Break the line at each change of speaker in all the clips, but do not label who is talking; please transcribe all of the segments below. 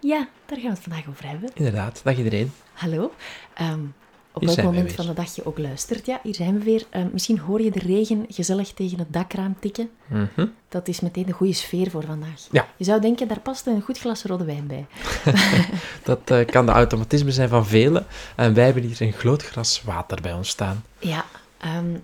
Ja, daar gaan we het vandaag over hebben.
Inderdaad, dag iedereen.
Hallo. Ehm, op welk moment van de dag je ook luistert. Ja, hier zijn we weer. Ehm, misschien hoor je de regen gezellig tegen het dakraam tikken.
Mhm.
Dat is meteen de goede sfeer voor vandaag.
Ja.
Je zou denken, daar past een goed glas rode wijn bij.
Dat eh, kan de automatisme zijn van velen. En wij hebben hier een groot gras water bij ons staan.
Ja, ehm,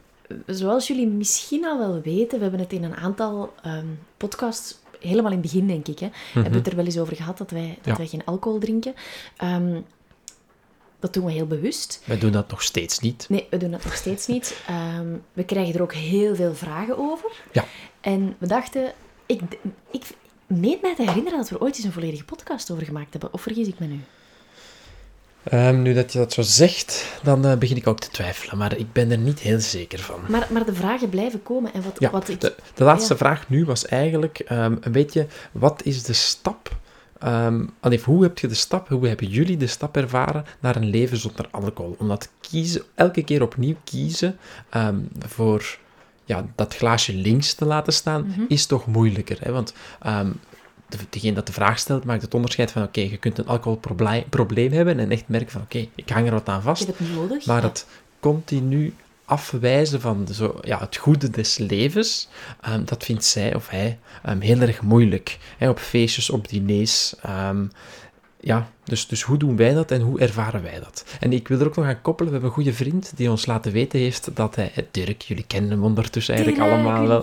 zoals jullie misschien al wel weten, we hebben het in een aantal ehm, podcasts, helemaal in het begin denk ik, hè, hebben we het er wel eens over gehad dat wij, dat
Mhm. Ja.
wij geen alcohol drinken. Ehm, dat doen we heel bewust.
Wij doen dat nog steeds niet.
Nee, we doen dat nog steeds niet. Ehm, we krijgen er ook heel veel vragen over.
Ja.
En we dachten, ik, ik meen mij te herinneren dat we er ooit eens een volledige podcast over gemaakt hebben. Of vergis ik me nu?
Ehm, nu dat je dat zo zegt, dan eh, begin ik ook te twijfelen. Maar ik ben er niet heel zeker van.
Maar, maar de vragen blijven komen. En wat,
Ja,
wat ik...
de, de laatste
ja.
vraag nu was eigenlijk ehm, een beetje, wat is de stap? allee, hoe heb je de stap, hoe hebben jullie de stap ervaren naar een leven zonder alcohol? Omdat kiezen, elke keer opnieuw kiezen voor ja, dat glaasje links te laten staan,
Mhm.
is toch moeilijker. Hè? Want degene dat de vraag stelt, maakt het onderscheid van, oké, je kunt een alcoholprobleem probleem hebben en echt merken van, oké, ik hang er wat aan
Ik
vast.
heb het nodig.
Maar continu afwijzen van de zo, ja, het goede des levens, ehm, dat vindt zij of hij ehm, heel erg moeilijk. Op feestjes, op diners. ehm, ja, dus, dus hoe doen wij dat en hoe ervaren wij dat? En ik wil er ook nog aan koppelen, we hebben een goede vriend die ons laten weten heeft dat hij, eh, Dirk, jullie kennen hem ondertussen eigenlijk
Dirk,
allemaal wel.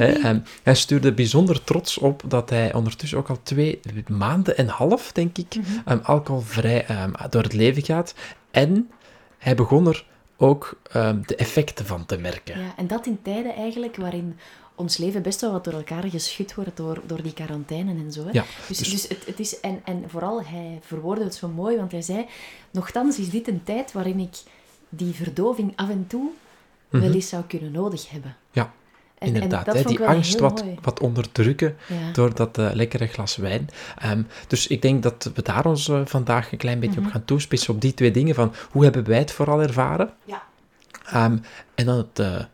ehm, hij stuurde bijzonder trots op dat hij ondertussen ook al twee maanden en half, denk ik,
Mhm.
ehm, alcoholvrij ehm, door het leven gaat. En hij begon er ook ehm, de effecten van te merken.
Ja, en dat in tijden eigenlijk waarin ons leven best wel wat door elkaar geschud wordt door, door die quarantaine en zo. Hè?
Ja,
dus
dus-
dus het, het is, en, en vooral, hij verwoordde het zo mooi, want hij zei, nochtans is dit een tijd waarin ik die verdoving af en toe wel eens zou kunnen nodig hebben.
Ja,
En-
Mhm. Inderdaad, hè, die angst wat, wat onderdrukken
Ja.
door dat eh, lekkere glas wijn. Ehm, dus ik denk dat we daar ons eh, vandaag een klein beetje
Mhm.
op gaan toespitsen, op die twee dingen van hoe hebben wij het vooral ervaren?
Ja.
Ehm, en dan het, eh,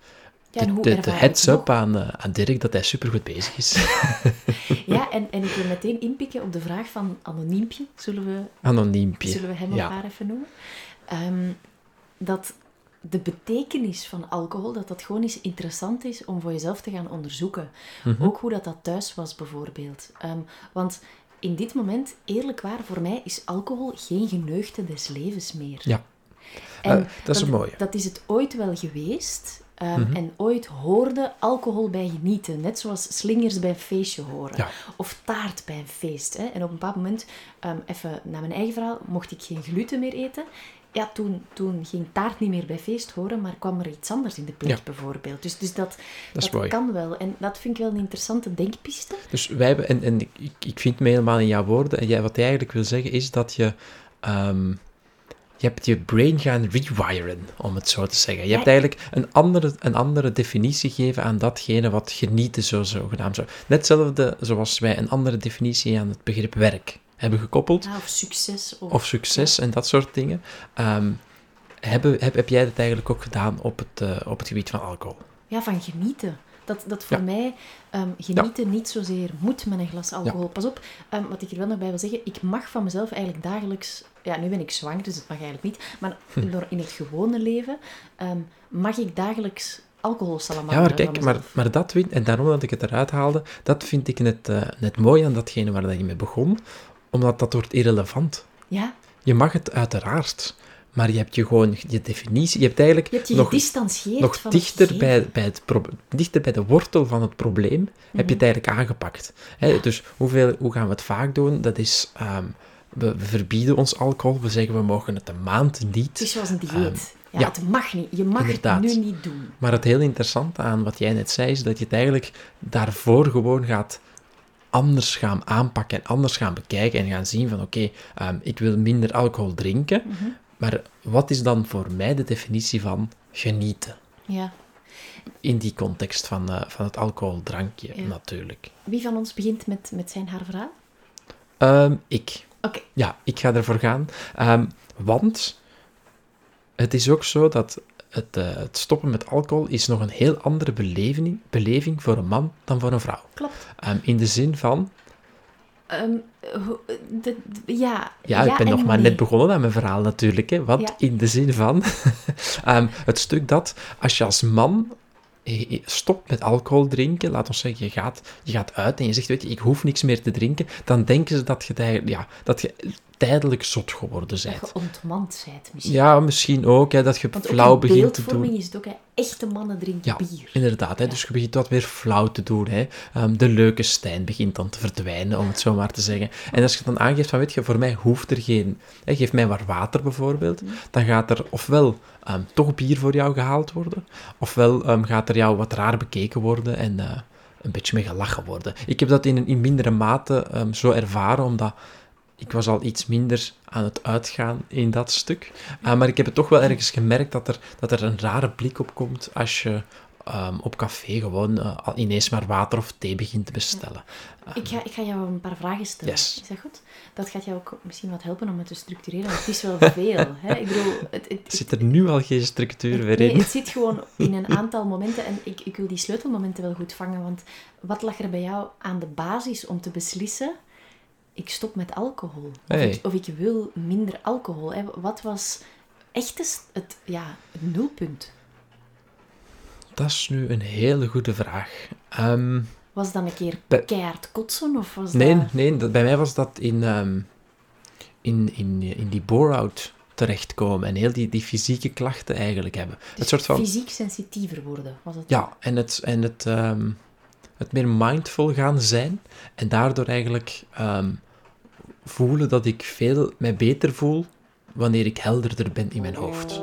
Ja,
de, heads-up aan, eh, aan Dirk dat hij supergoed bezig is.
Ja, en, en ik wil meteen inpikken op de vraag van Anoniempje, zullen we
Anoniempje.
zullen we hem
ja.
haar even noemen, Ehm, dat de betekenis van alcohol, dat dat gewoon eens interessant is om voor jezelf te gaan onderzoeken.
Mhm.
Ook hoe dat, dat thuis was, bijvoorbeeld. Ehm, want in dit moment, eerlijk waar, voor mij is alcohol geen geneugte des levens meer.
Ja.
En
Eh, dat is een mooie.
Dat is het ooit wel geweest. Ehm,
Mhm.
En ooit hoorde alcohol bij genieten. Net zoals slingers bij een feestje horen.
Ja.
Of taart bij een feest. Hè. En op een bepaald moment, ehm, even naar mijn eigen verhaal, mocht ik geen gluten meer eten. Ja, toen, toen ging taart niet meer bij feest horen, maar kwam er iets anders in de plek,
Ja.
bijvoorbeeld. Dus, dus dat,
Dat
kan wel. En dat vind ik wel een interessante denkpiste.
Dus wij hebben, en, en ik, ik vind me helemaal in jouw woorden, en jij, wat jij eigenlijk wil zeggen is dat je, ehm, je hebt je brain gaan rewiren, om het zo te zeggen. Je hebt eigenlijk een andere, een andere definitie gegeven aan datgene wat genieten zo zogenaamd zou. Net hetzelfde zoals wij een andere definitie aan het begrip werk hebben gekoppeld,
Ja, of succes. Of,
of succes en dat soort dingen. Ehm, heb, heb, heb jij dat eigenlijk ook gedaan op het, uh, op het gebied van alcohol?
Ja, van genieten. Dat, dat voor mij um, genieten niet zozeer moet met een glas alcohol. Pas op, um, wat ik er wel nog bij wil zeggen, ik mag van mezelf eigenlijk dagelijks... Ja, nu ben ik zwanger, dus dat mag eigenlijk niet. Maar hm. in het gewone leven um, mag ik dagelijks alcoholsalamander.
Ja, maar kijk, maar, maar dat vind, en daarom dat ik het eruit haalde, dat vind ik net, uh, net mooi aan datgene waar je mee begon, omdat dat wordt irrelevant.
Ja.
Je mag het uiteraard, maar je hebt je gewoon je definitie, je hebt eigenlijk
je hebt je
nog, dichter, bij, bij het dichter bij de wortel van het probleem, heb je het mhm. eigenlijk aangepakt. dus hoeveel, hoe gaan we het vaak doen? Dat is... Um, we, verbieden ons alcohol, we zeggen we mogen het een maand niet.
Het is zoals een dieet. Um, ja, het mag niet. Je mag het nu niet doen.
Maar het heel interessante aan wat jij net zei, is dat je het eigenlijk daarvoor gewoon gaat anders gaan aanpakken en anders gaan bekijken en gaan zien van oké, ehm, ik wil minder alcohol drinken, mhm. Maar wat is dan voor mij de definitie van genieten?
Ja.
In die context van, uh, van het alcoholdrankje natuurlijk.
Wie van ons begint met, met zijn haar verhaal?
Ehm, ik.
Oké.
Ja, ik ga ervoor gaan. Um, want het is ook zo dat het, uh, het, stoppen met alcohol is nog een heel andere beleving, beleving voor een man dan voor een vrouw.
Klopt.
Um, in de zin van...
Um, de, ja,
ja, ik ben nog maar net begonnen aan mijn verhaal natuurlijk. Hè, want in de zin van? Um, het stuk dat als je als man stopt met alcohol drinken, laat ons zeggen, je gaat, je gaat uit en je zegt, weet je, ik hoef niks meer te drinken, dan denken ze dat je, ja, dat je tijdelijk zot geworden bent.
Dat je ontmand bent misschien.
Ja, misschien ook, hè, dat je
Want
flauw begint te doen.
is het ook, hè. echte mannen drinken
ja,
bier.
inderdaad. Hè, Dus je begint wat weer flauw te doen. Hè. Um, de leuke Stijn begint dan te verdwijnen, om het zo maar te zeggen. En als je dan aangeeft van, weet je, voor mij hoeft er geen... Hè, geef mij maar water bijvoorbeeld. Mm. Dan gaat er ofwel um, toch bier voor jou gehaald worden, ofwel um, gaat er jou wat raar bekeken worden en... Uh, een beetje mee gelachen worden. Ik heb dat in, in mindere mate zo ervaren, omdat ik was al iets minder aan het uitgaan in dat stuk. Uh, maar ik heb het toch wel ergens gemerkt dat er, dat er een rare blik op komt als je um, op café gewoon uh, ineens maar water of thee begint te bestellen.
ik, ga, ik ga jou een paar vragen stellen.
Yes.
Is dat goed? Dat gaat jou ook misschien wat helpen om het te structureren, want het is wel veel. Hè? Ik bedoel, het, het,
zit er nu al geen structuur meer in?
Nee, het zit gewoon in een aantal momenten en ik, ik wil die sleutelmomenten wel goed vangen, want wat lag er bij jou aan de basis om te beslissen ik stop met alcohol. Of, ik, of, ik, wil minder alcohol. Hè. Wat was echt het, ja, het nulpunt?
Dat is nu een hele goede vraag. Um,
was dat een keer bij... keihard kotsen? Of was
nee,
dat...
nee dat, bij mij was dat in, um, in, in, in die bore-out terechtkomen en heel die, die fysieke klachten eigenlijk hebben.
Dus het soort van... fysiek sensitiever worden, was het?
Ja, en het, en het, um, het meer mindful gaan zijn en daardoor eigenlijk um, voelen dat ik veel mij beter voel wanneer ik helderder ben in mijn hoofd.